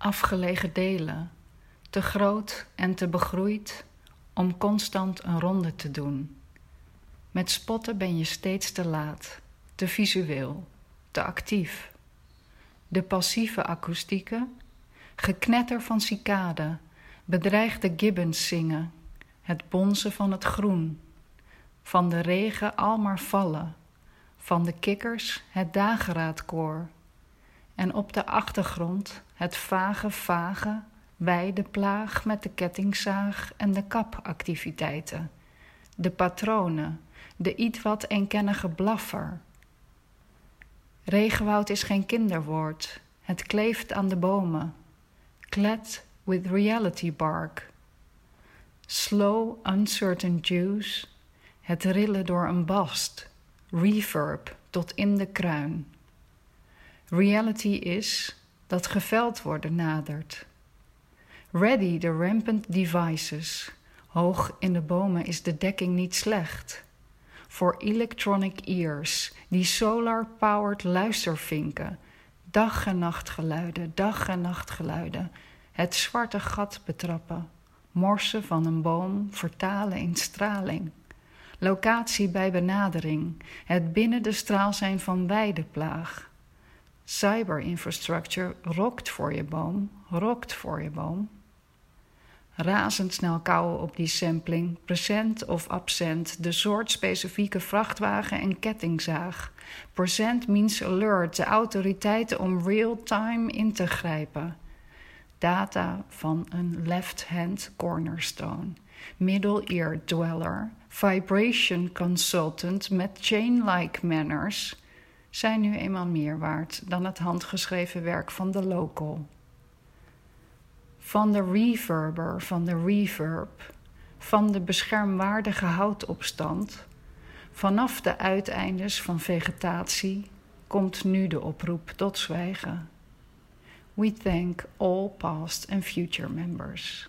afgelegen delen, te groot en te begroeid om constant een ronde te doen. Met spotten ben je steeds te laat, te visueel, te actief. De passieve akoestieken, geknetter van cicaden, bedreigde gibbons zingen, het bonzen van het groen, van de regen al maar vallen, van de kikkers het dageraadkoor. En op de achtergrond het vage, vage, wijde plaag met de kettingzaag en de kapactiviteiten. De patronen, de iets wat eenkennige blaffer. Regenwoud is geen kinderwoord, het kleeft aan de bomen. Clad with reality bark. Slow, uncertain juice, het rillen door een bast, reverb tot in de kruin. Reality is dat geveld worden nadert. Ready the rampant devices. Hoog in de bomen is de dekking niet slecht. Voor electronic ears, die solar-powered luistervinken. Dag en nachtgeluiden, dag en nachtgeluiden. Het zwarte gat betrappen. Morsen van een boom vertalen in straling. Locatie bij benadering. Het binnen de straal zijn van weideplaag. Cyberinfrastructure rokt voor je boom, rokt voor je boom. Razendsnel kouwen op die sampling, present of absent, de soort specifieke vrachtwagen en kettingzaag. Present means alert, de autoriteiten om real-time in te grijpen. Data van een left-hand cornerstone. Middle ear dweller, vibration consultant met chain-like manners zijn nu eenmaal meer waard dan het handgeschreven werk van de local. Van de reverber, van de reverb, van de beschermwaardige houtopstand, vanaf de uiteindes van vegetatie komt nu de oproep tot zwijgen. We thank all past and future members.